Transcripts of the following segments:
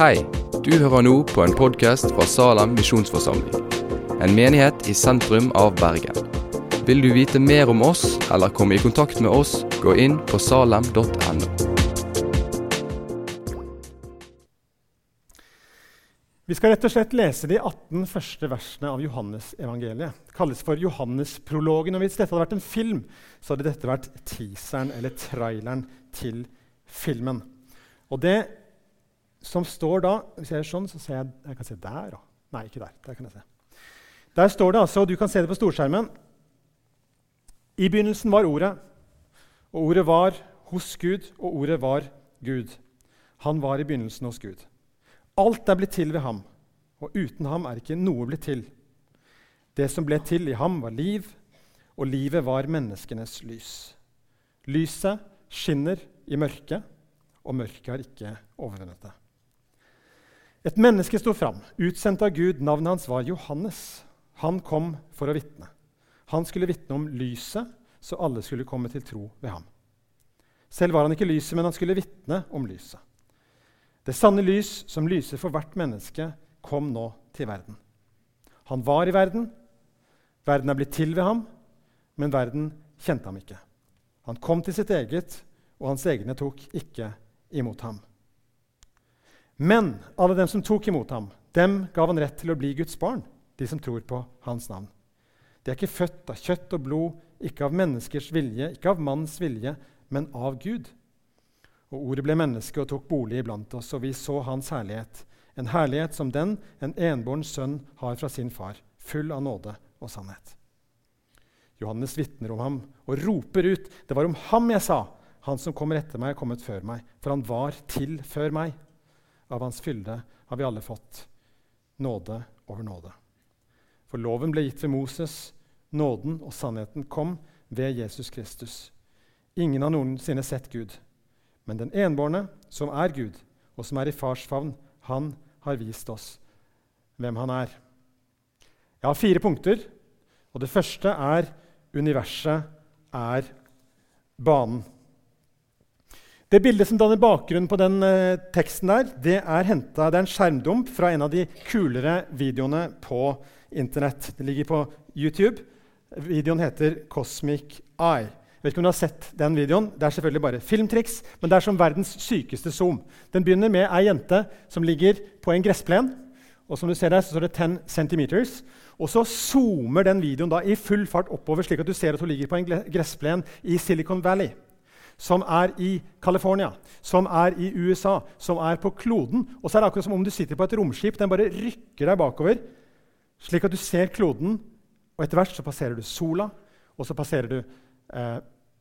Hei, du hører nå på en podkast fra Salem misjonsforsamling. En menighet i sentrum av Bergen. Vil du vite mer om oss eller komme i kontakt med oss, gå inn på salem.no. Vi skal rett og slett lese de 18 første versene av Johannes-evangeliet. Det kalles for Johannes-prologen. og Hvis dette hadde vært en film, så hadde dette vært teaseren eller traileren til filmen. Og det som står da Hvis jeg gjør sånn, så ser jeg Jeg kan se der. da. Nei, ikke der. Der kan jeg se. Der står det altså, og du kan se det på storskjermen I begynnelsen var Ordet, og Ordet var hos Gud, og Ordet var Gud. Han var i begynnelsen hos Gud. Alt er blitt til ved ham, og uten ham er ikke noe blitt til. Det som ble til i ham, var liv, og livet var menneskenes lys. Lyset skinner i mørket, og mørket har ikke overvunnet det. Et menneske sto fram, utsendt av Gud. Navnet hans var Johannes. Han kom for å vitne. Han skulle vitne om lyset, så alle skulle komme til tro ved ham. Selv var han ikke lyset, men han skulle vitne om lyset. Det sanne lys, som lyser for hvert menneske, kom nå til verden. Han var i verden. Verden er blitt til ved ham, men verden kjente ham ikke. Han kom til sitt eget, og hans egne tok ikke imot ham. Men alle dem som tok imot ham, dem gav han rett til å bli Guds barn, de som tror på hans navn. De er ikke født av kjøtt og blod, ikke av menneskers vilje, ikke av manns vilje, men av Gud. Og Ordet ble menneske og tok bolig iblant oss, og vi så hans herlighet. En herlighet som den en enbåren sønn har fra sin far, full av nåde og sannhet. Johannes vitner om ham og roper ut, 'Det var om ham jeg sa:" 'Han som kommer etter meg, er kommet før meg, for han var til før meg.' Av hans fylde har vi alle fått nåde over nåde. For loven ble gitt ved Moses, nåden og sannheten kom ved Jesus Kristus. Ingen har noensinne sett Gud, men den enbårne, som er Gud, og som er i fars favn, han har vist oss hvem han er. Jeg har fire punkter, og det første er universet er banen. Det bildet som danner bakgrunnen på den uh, teksten, der, det er, hentet, det er en skjermdump fra en av de kulere videoene på Internett. Det ligger på YouTube. Videoen heter 'Cosmic Eye'. Jeg vet ikke om du har sett den videoen. Det er selvfølgelig bare filmtriks, men det er som verdens sykeste zoom. Den begynner med ei jente som ligger på en gressplen. og som du ser der, så står det 10 cm. Og så zoomer den videoen da i full fart oppover, slik at du ser at hun ligger på en gressplen i Silicon Valley som er i California, som er i USA, som er på kloden. Og så er det akkurat som om du sitter på et romskip. Den bare rykker deg bakover, slik at du ser kloden. Og etter hvert så passerer du sola, og så passerer du eh,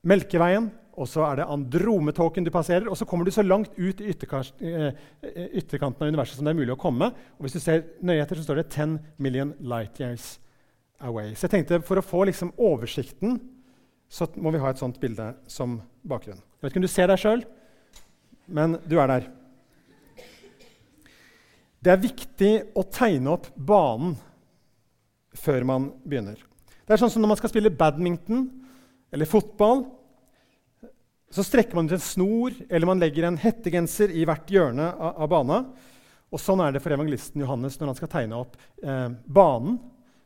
Melkeveien, og så er det Andrometåken du passerer. Og så kommer du så langt ut i eh, ytterkanten av universet som det er mulig å komme. Og hvis du ser nøye etter, så står det 10 million light years away. Så jeg tenkte for å få liksom oversikten så må vi ha et sånt bilde som bakgrunn. Jeg vet ikke om du ser deg sjøl, men du er der. Det er viktig å tegne opp banen før man begynner. Det er sånn som Når man skal spille badminton eller fotball, så strekker man ut en snor eller man legger en hettegenser i hvert hjørne av, av bana. Og Sånn er det for evangelisten Johannes når han skal tegne opp eh, banen.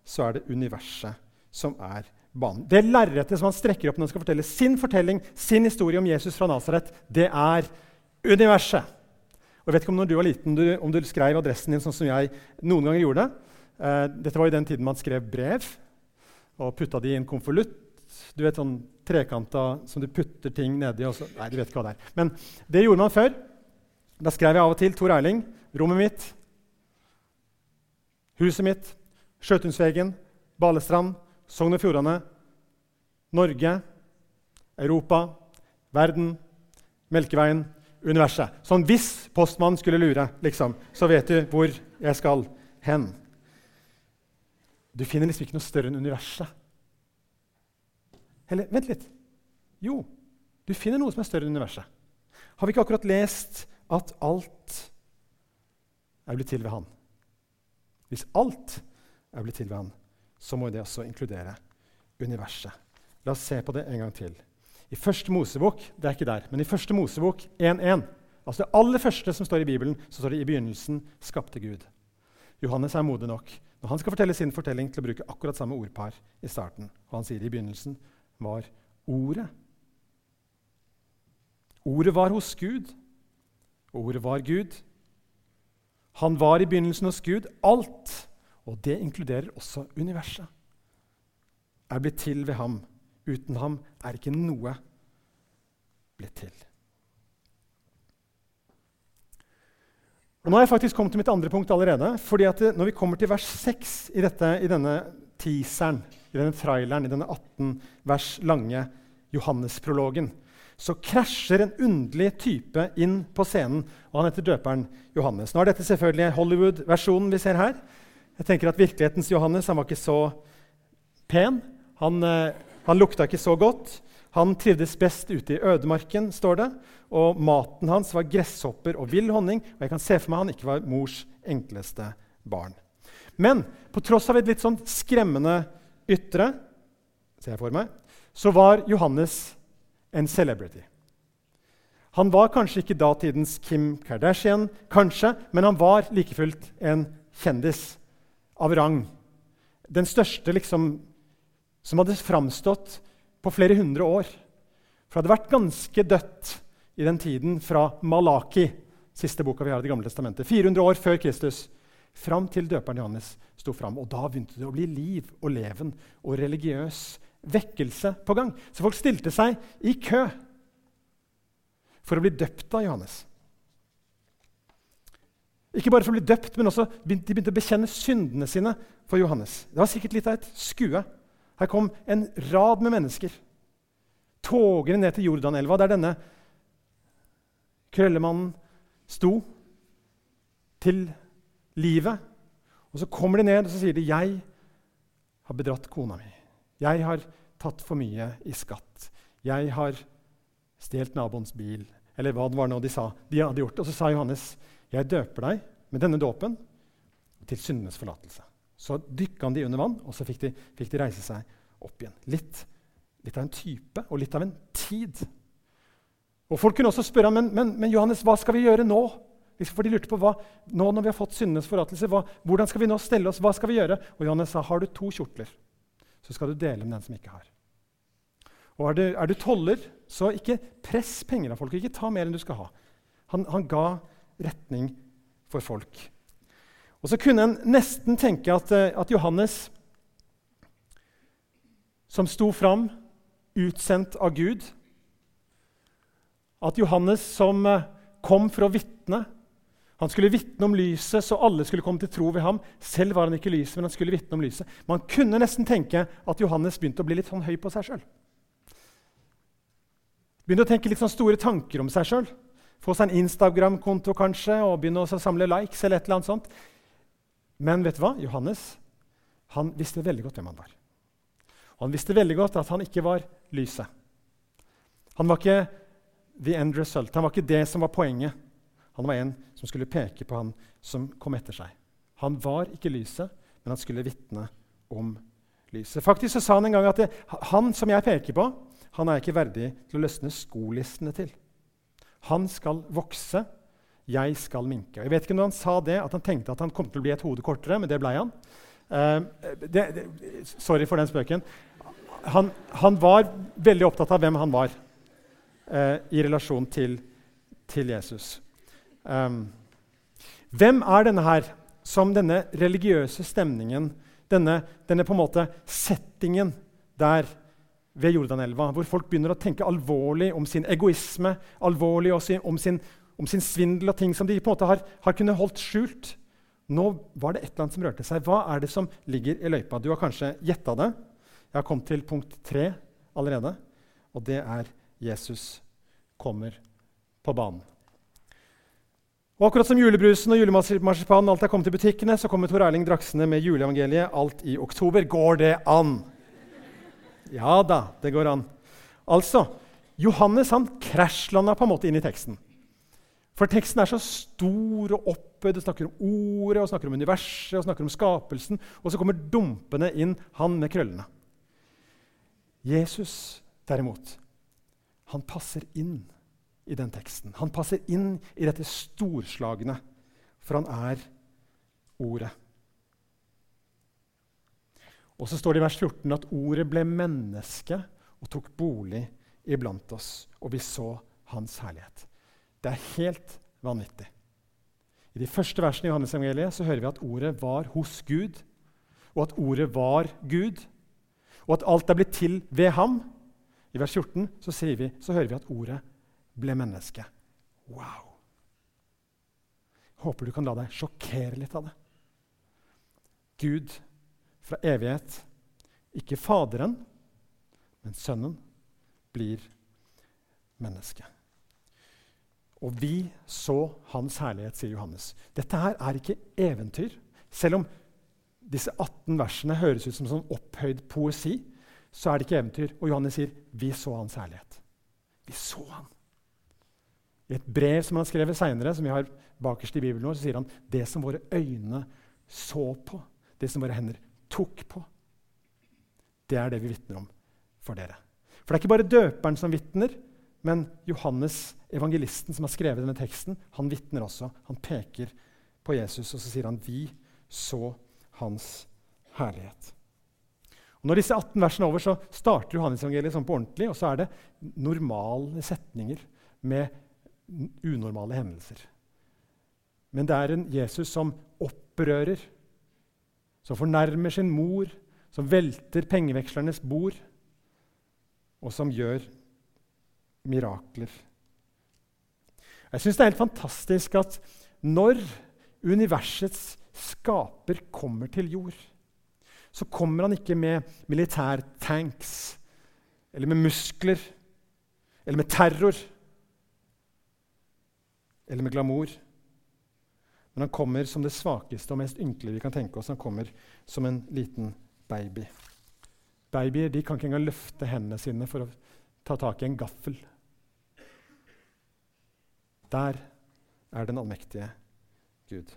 Så er det universet som er banen. Det lerretet som han strekker opp når han skal fortelle sin fortelling, sin historie om Jesus fra Nasaret, det er universet. Og jeg vet ikke om når du var liten, du, om du skrev adressen din sånn som jeg noen ganger gjorde. Eh, dette var jo den tiden man skrev brev og putta de i en konvolutt. Du vet sånn trekanta som du putter ting nedi. Og så, nei, du vet ikke hva det er. Men det gjorde man før. Da skrev jeg av og til Tor Erling. Rommet mitt. Huset mitt. Sjøtunsvegen. Balestrand. Sogn og Fjordane, Norge, Europa, verden, Melkeveien, universet. Sånn hvis postmannen skulle lure, liksom, så vet du hvor jeg skal hen. Du finner liksom ikke noe større enn universet. Eller vent litt. Jo, du finner noe som er større enn universet. Har vi ikke akkurat lest at alt er blitt til ved Han? Hvis alt er blitt til ved Han, så må det også inkludere universet. La oss se på det en gang til. I første Mosebok det er ikke der, men i første Mosebok 1.1 Altså Det aller første som står i Bibelen, så står det i begynnelsen skapte Gud. Johannes er modig nok når han skal fortelle sin fortelling til å bruke akkurat samme ordpar i starten. Og han sier i begynnelsen var Ordet. Ordet var hos Gud, og ordet var Gud. Han var i begynnelsen hos Gud. Alt, og det inkluderer også universet, er blitt til ved ham. Uten ham er ikke noe blitt til. Og nå har jeg faktisk kommet til mitt andre punkt allerede. fordi at Når vi kommer til vers 6 i, dette, i denne teaseren, i denne traileren, i denne 18 vers lange Johannes-prologen, så krasjer en underlig type inn på scenen. og Han heter døperen Johannes. Nå er dette selvfølgelig Hollywood-versjonen vi ser her. Jeg tenker at Virkelighetens Johannes han var ikke så pen. Han, eh, han lukta ikke så godt. Han trivdes best ute i ødemarken, står det. Og maten hans var gresshopper og vill honning. Og jeg kan se for meg han ikke var mors enkleste barn. Men på tross av et litt sånn skremmende ytre ser jeg for meg, så var Johannes en celebrity. Han var kanskje ikke datidens Kim Kardashian, kanskje, men han var like fullt en kjendis av rang. Den største liksom, som hadde framstått på flere hundre år. For det hadde vært ganske dødt i den tiden fra Malaki, siste boka vi har i Det gamle testamentet, 400 år før Kristus, fram til døperen Johannes sto fram. Og da begynte det å bli liv og leven og religiøs vekkelse på gang. Så folk stilte seg i kø for å bli døpt av Johannes. Ikke bare for å bli døpt, men også de begynte å bekjenne syndene sine for Johannes. Det var sikkert litt av et skue. Her kom en rad med mennesker. togene ned til Jordanelva, der denne krøllemannen sto til livet. Og så kommer de ned og så sier de, 'Jeg har bedratt kona mi.' 'Jeg har tatt for mye i skatt.' 'Jeg har stjålet naboens bil.' Eller hva det var nå de sa. De hadde gjort. Og så sa Johannes, 'Jeg døper deg med denne dåpen til syndenes forlatelse.' Så dykka de under vann, og så fikk de, fikk de reise seg opp igjen. Litt, litt, av en type og litt av en tid. Og Folk kunne også spørre men, men, men Johannes, hva skal vi gjøre nå? For de lurte på hva, nå når vi har fått syndenes forlatelse, hvordan skal vi nå stelle oss? Hva skal vi gjøre? Og Johannes sa har du to kjortler, så skal du dele med den som ikke har. Og Er du, er du toller, så ikke press penger av folk. Ikke ta mer enn du skal ha. Han, han ga retning for folk. Og så kunne en nesten tenke at, eh, at Johannes, som sto fram, utsendt av Gud At Johannes som eh, kom for å vitne Han skulle vitne om lyset, så alle skulle komme til tro ved ham. Selv var han ikke lyset, men han skulle vitne om lyset. Man kunne nesten tenke at Johannes begynte å bli litt sånn høy på seg sjøl. Begynte å tenke litt sånn store tanker om seg sjøl. Få seg en Instagram-konto kanskje, og begynne å samle likes. eller et eller annet sånt. Men vet du hva? Johannes han visste veldig godt hvem han var. Og han visste veldig godt at han ikke var lyset. Han var ikke the end result. Han var ikke det som var poenget. Han var en som skulle peke på han som kom etter seg. Han var ikke lyset, men han skulle vitne om lyset. Faktisk så sa han en gang at det, han som jeg peker på, han er ikke verdig til å løsne skolissene til. Han skal vokse, 'Jeg skal minke'. Jeg vet ikke når han sa det, at han tenkte at han kom til å bli et hode kortere, men det ble han. Uh, det, det, sorry for den spøken. Han, han, var veldig opptatt av hvem han var uh, i relasjon til, til Jesus. Um, hvem er denne her som denne religiøse stemningen, denne, denne på en måte settingen der ved Jordanelva, hvor folk begynner å tenke alvorlig om sin egoisme, alvorlig om sin om sin svindel og ting som de på en måte har, har kunnet holdt skjult. Nå var det et eller annet som rørte seg. Hva er det som ligger i løypa? Du har kanskje gjetta det. Jeg har kommet til punkt tre allerede, og det er Jesus kommer på banen. Og akkurat som julebrusen og julemarsipanen alt er kommet til butikkene, så kommer Tor Erling Draksene med juleevangeliet alt i oktober. Går det an? Ja da, det går an. Altså, Johannes han krasjlanda på en måte inn i teksten. For teksten er så stor og opphøyd. Det snakker om ordet, og snakker om universet og snakker om skapelsen. Og så kommer dumpende inn han med krøllene. Jesus, derimot, han passer inn i den teksten. Han passer inn i dette storslagne, for han er Ordet. Og så står det i vers 14 at ordet ble menneske og tok bolig iblant oss, og vi så hans herlighet. Det er helt vanvittig. I de første versene i Johannes-evangeliet så hører vi at ordet var hos Gud, og at ordet var Gud, og at alt er blitt til ved ham. I vers 14 så, vi, så hører vi at ordet ble menneske. Wow! Håper du kan la deg sjokkere litt av det. Gud fra evighet, ikke Faderen, men Sønnen, blir menneske. Og vi så hans herlighet, sier Johannes. Dette her er ikke eventyr. Selv om disse 18 versene høres ut som sånn opphøyd poesi, så er det ikke eventyr. Og Johannes sier, 'Vi så hans herlighet'. Vi så han. I et brev som han har skrevet seinere, som vi har bakerst i Bibelen, så sier han, 'Det som våre øyne så på, det som våre hender tok på', det er det vi vitner om for dere. For det er ikke bare døperen som vitner, men Johannes, evangelisten som har skrevet denne teksten, han vitner også. Han peker på Jesus, og så sier han, 'Vi så hans herlighet'. Og når disse 18 versene er over, så starter Johannes-evangeliet sånn på ordentlig, og så er det normale setninger med unormale hendelser. Men det er en Jesus som opprører, som fornærmer sin mor, som velter pengevekslernes bord, og som gjør mirakler. Jeg syns det er helt fantastisk at når universets skaper kommer til jord, så kommer han ikke med militærtanks eller med muskler eller med terror eller med glamour. Men han kommer som det svakeste og mest ynkelige vi kan tenke oss. Han kommer som en liten baby. Babyer de kan ikke engang løfte hendene sine for å ta tak i en gaffel. Der er den allmektige Gud.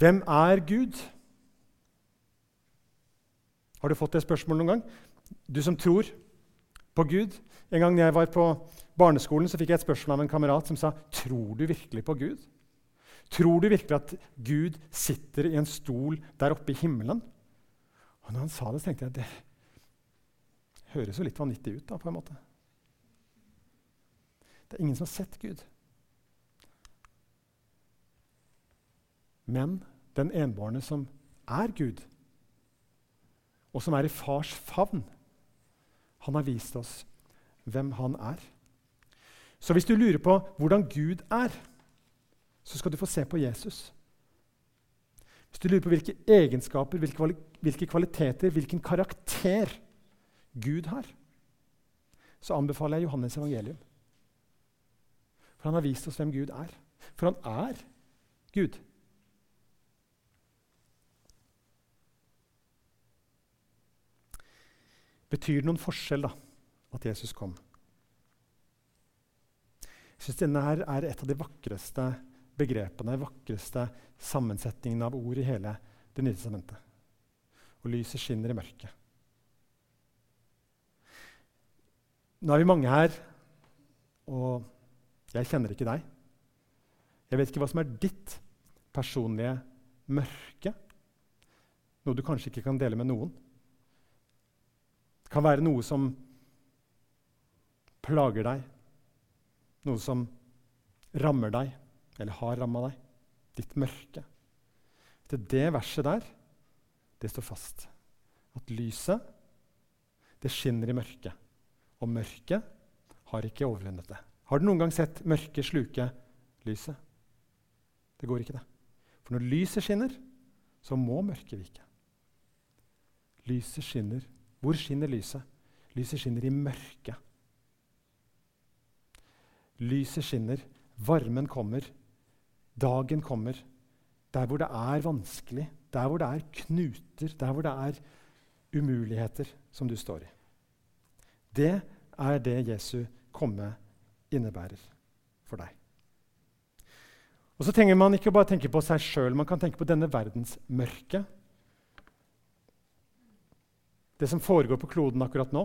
Hvem er Gud? Har du fått det spørsmålet noen gang? Du som tror på Gud. En gang jeg var på barneskolen, så fikk jeg et spørsmål av en kamerat som sa tror du virkelig på Gud. Tror du virkelig at Gud sitter i en stol der oppe i himmelen? Og når han sa det, så tenkte jeg det høres jo litt vanvittig ut. da, på en måte. Det er ingen som har sett Gud. Men den enbårne som er Gud, og som er i fars favn, han har vist oss hvem han er. Så hvis du lurer på hvordan Gud er, så skal du få se på Jesus. Hvis du lurer på hvilke egenskaper, hvilke kvaliteter, hvilken karakter Gud har, så anbefaler jeg Johannes evangelium. For han har vist oss hvem Gud er. For han er Gud. Betyr det noen forskjell da, at Jesus kom? Jeg syns denne her er et av de vakreste begrepene, vakreste sammensetningene av ord i hele Det nye testamentet. Og lyset skinner i mørket. Nå er vi mange her, og jeg kjenner ikke deg. Jeg vet ikke hva som er ditt personlige mørke, noe du kanskje ikke kan dele med noen. Det kan være noe som plager deg, noe som rammer deg, eller har ramma deg. Ditt mørke. Det, det verset der, det står fast. At lyset, det skinner i mørket. Og mørket har ikke overvunnet det. Har du noen gang sett mørket sluke lyset? Det går ikke, det. For når lyset skinner, så må mørket vike. Lyset skinner hvor skinner lyset? Lyset skinner i mørket. Lyset skinner, varmen kommer, dagen kommer. Der hvor det er vanskelig, der hvor det er knuter, der hvor det er umuligheter som du står i. Det er det Jesu komme innebærer for deg. Og så trenger man ikke bare tenke på seg sjøl, man kan tenke på denne verdens mørke det som foregår på kloden akkurat nå.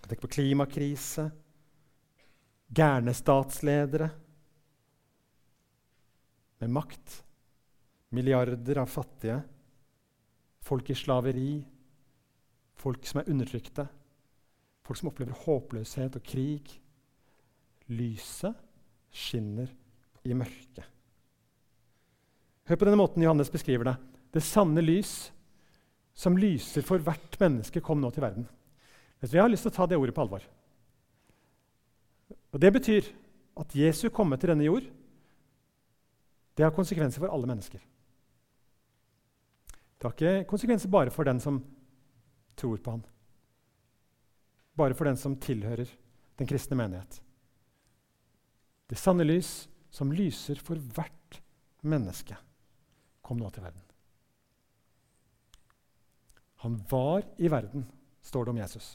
kan tenke på klimakrise, gærne statsledere med makt, milliarder av fattige, folk i slaveri, folk som er undertrykte, folk som opplever håpløshet og krig. Lyset skinner i mørket. Hør på denne måten Johannes beskriver det. Det sanne lys som lyser for hvert menneske, kom nå til verden. Jeg har lyst til å ta det ordet på alvor. Og Det betyr at Jesu komme til denne jord det har konsekvenser for alle mennesker. Det har ikke konsekvenser bare for den som tror på han. Bare for den som tilhører den kristne menighet. Det sanne lys som lyser for hvert menneske, kom nå til verden. Han var i verden, står det om Jesus.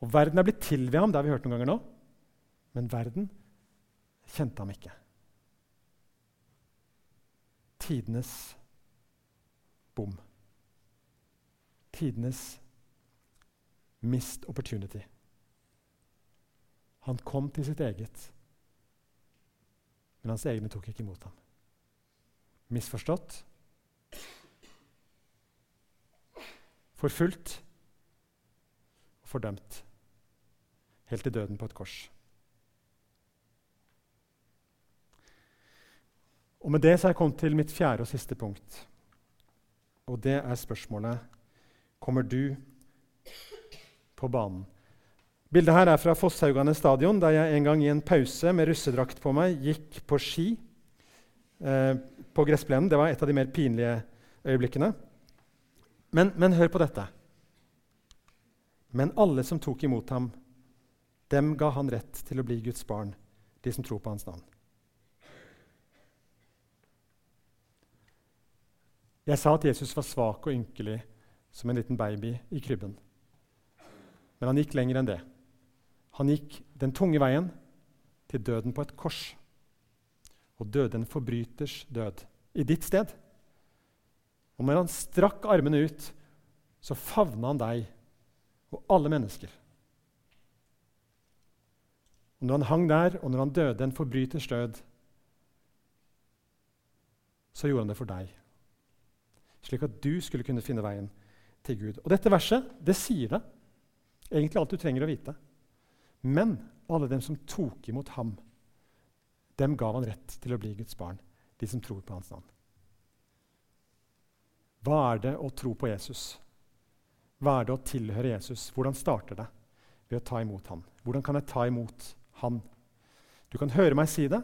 Og verden er blitt til ved ham, det har vi hørt noen ganger nå. Men verden kjente ham ikke. Tidenes bom. Tidenes mist opportunity. Han kom til sitt eget, men hans egne tok ikke imot ham. Misforstått, forfulgt og fordømt. Helt til døden på et kors. Og Med det så har jeg kommet til mitt fjerde og siste punkt. Og det er spørsmålet Kommer du på banen? Bildet her er fra Fosshaugane stadion, der jeg en gang i en pause med russedrakt på meg gikk på ski eh, på gressplenen. Det var et av de mer pinlige øyeblikkene. Men, men hør på dette. Men alle som tok imot ham, dem ga han rett til å bli Guds barn, de som tror på hans navn. Jeg sa at Jesus var svak og ynkelig som en liten baby i krybben. Men han gikk lenger enn det. Han gikk den tunge veien til døden på et kors. Og døde en forbryters død i ditt sted. Og når han strakk armene ut, så favna han deg og alle mennesker. Og når han hang der, og når han døde en forbryters død, så gjorde han det for deg. Slik at du skulle kunne finne veien til Gud. Og dette verset det sier det. Egentlig alt du trenger å vite. Men alle dem som tok imot ham, dem gav han rett til å bli Guds barn. De som tror på hans navn. Hva er det å tro på Jesus? Hva er det å tilhøre Jesus? Hvordan starter det? Ved å ta imot han. Hvordan kan jeg ta imot han? Du kan høre meg si det,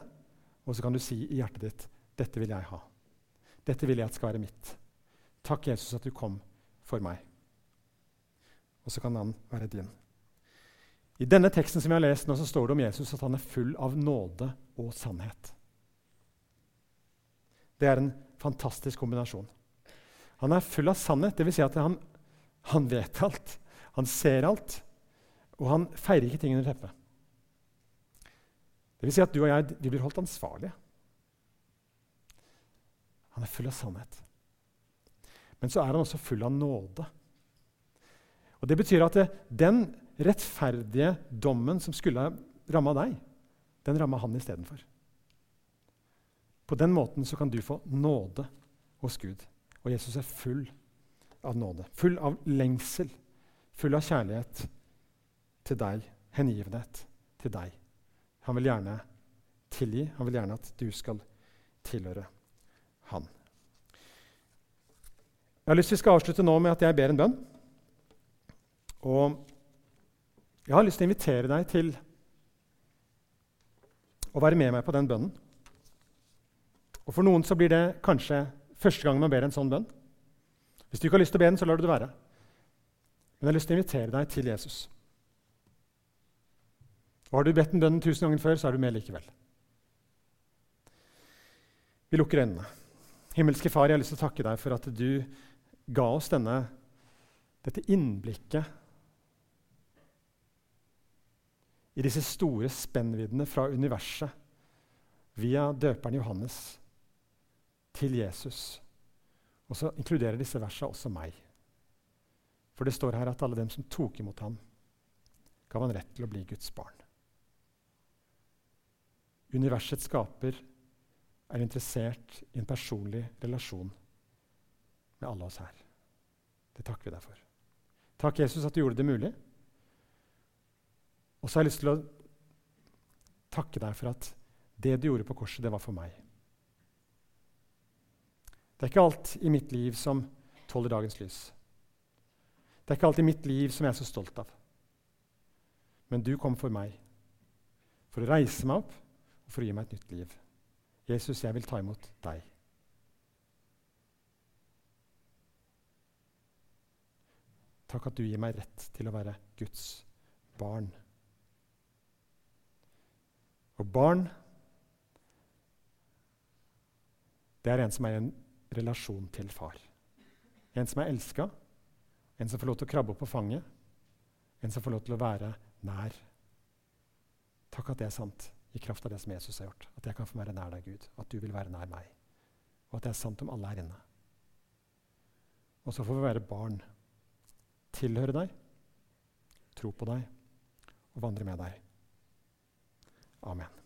og så kan du si i hjertet ditt dette vil jeg ha. Dette vil jeg at skal være mitt. Takk, Jesus, at du kom for meg. Og så kan han være din. I denne teksten som jeg har lest nå, så står det om Jesus at han er full av nåde og sannhet. Det er en fantastisk kombinasjon. Han er full av sannhet, dvs. Si at han, han, vet alt. Han ser alt. Og han feirer ikke ting under teppet. Det vil si at du og jeg blir holdt ansvarlige. Han er full av sannhet. Men så er han også full av nåde. Og Det betyr at det, den rettferdige dommen som skulle ramma deg, den ramma han istedenfor. På den måten så kan du få nåde hos Gud. Og Jesus er full av nåde, full av lengsel, full av kjærlighet til deg, hengivenhet til deg. Han vil gjerne tilgi, han vil gjerne at du skal tilhøre han. Jeg har lyst til å avslutte nå med at jeg ber en bønn. Og jeg har lyst til å invitere deg til å være med meg på den bønnen. Og For noen så blir det kanskje første gang man ber en sånn bønn. Hvis du ikke har lyst til å be den, så lar du det være. Men jeg har lyst til å invitere deg til Jesus. Og Har du bedt den bønnen tusen ganger før, så er du med likevel. Vi lukker øynene. Himmelske Far, jeg har lyst til å takke deg for at du ga oss denne, dette innblikket i disse store spennviddene fra universet via døperen Johannes til Jesus. Og så inkluderer disse versene også meg. For det står her at alle dem som tok imot ham, gav han rett til å bli Guds barn. Universets skaper er interessert i en personlig relasjon med alle oss her. Det takker vi deg for. Takk, Jesus, at du gjorde det mulig. Og så har jeg lyst til å takke deg for at det du gjorde på korset, det var for meg. Det er ikke alt i mitt liv som tåler dagens lys. Det er ikke alt i mitt liv som jeg er så stolt av. Men du kom for meg, for å reise meg opp og for å gi meg et nytt liv. Jesus, jeg vil ta imot deg. Takk at du gir meg rett til å være Guds barn. Og barn, det er en som er en relasjon til far. En som er elska, en som får lov til å krabbe opp på fanget, en som får lov til å være nær. Takk at det er sant i kraft av det som Jesus har gjort. At jeg kan få være nær deg, Gud. At du vil være nær meg. Og at det er sant om alle her inne. Og så får vi være barn tilhøre deg, tro på deg og vandre med deg. Amen.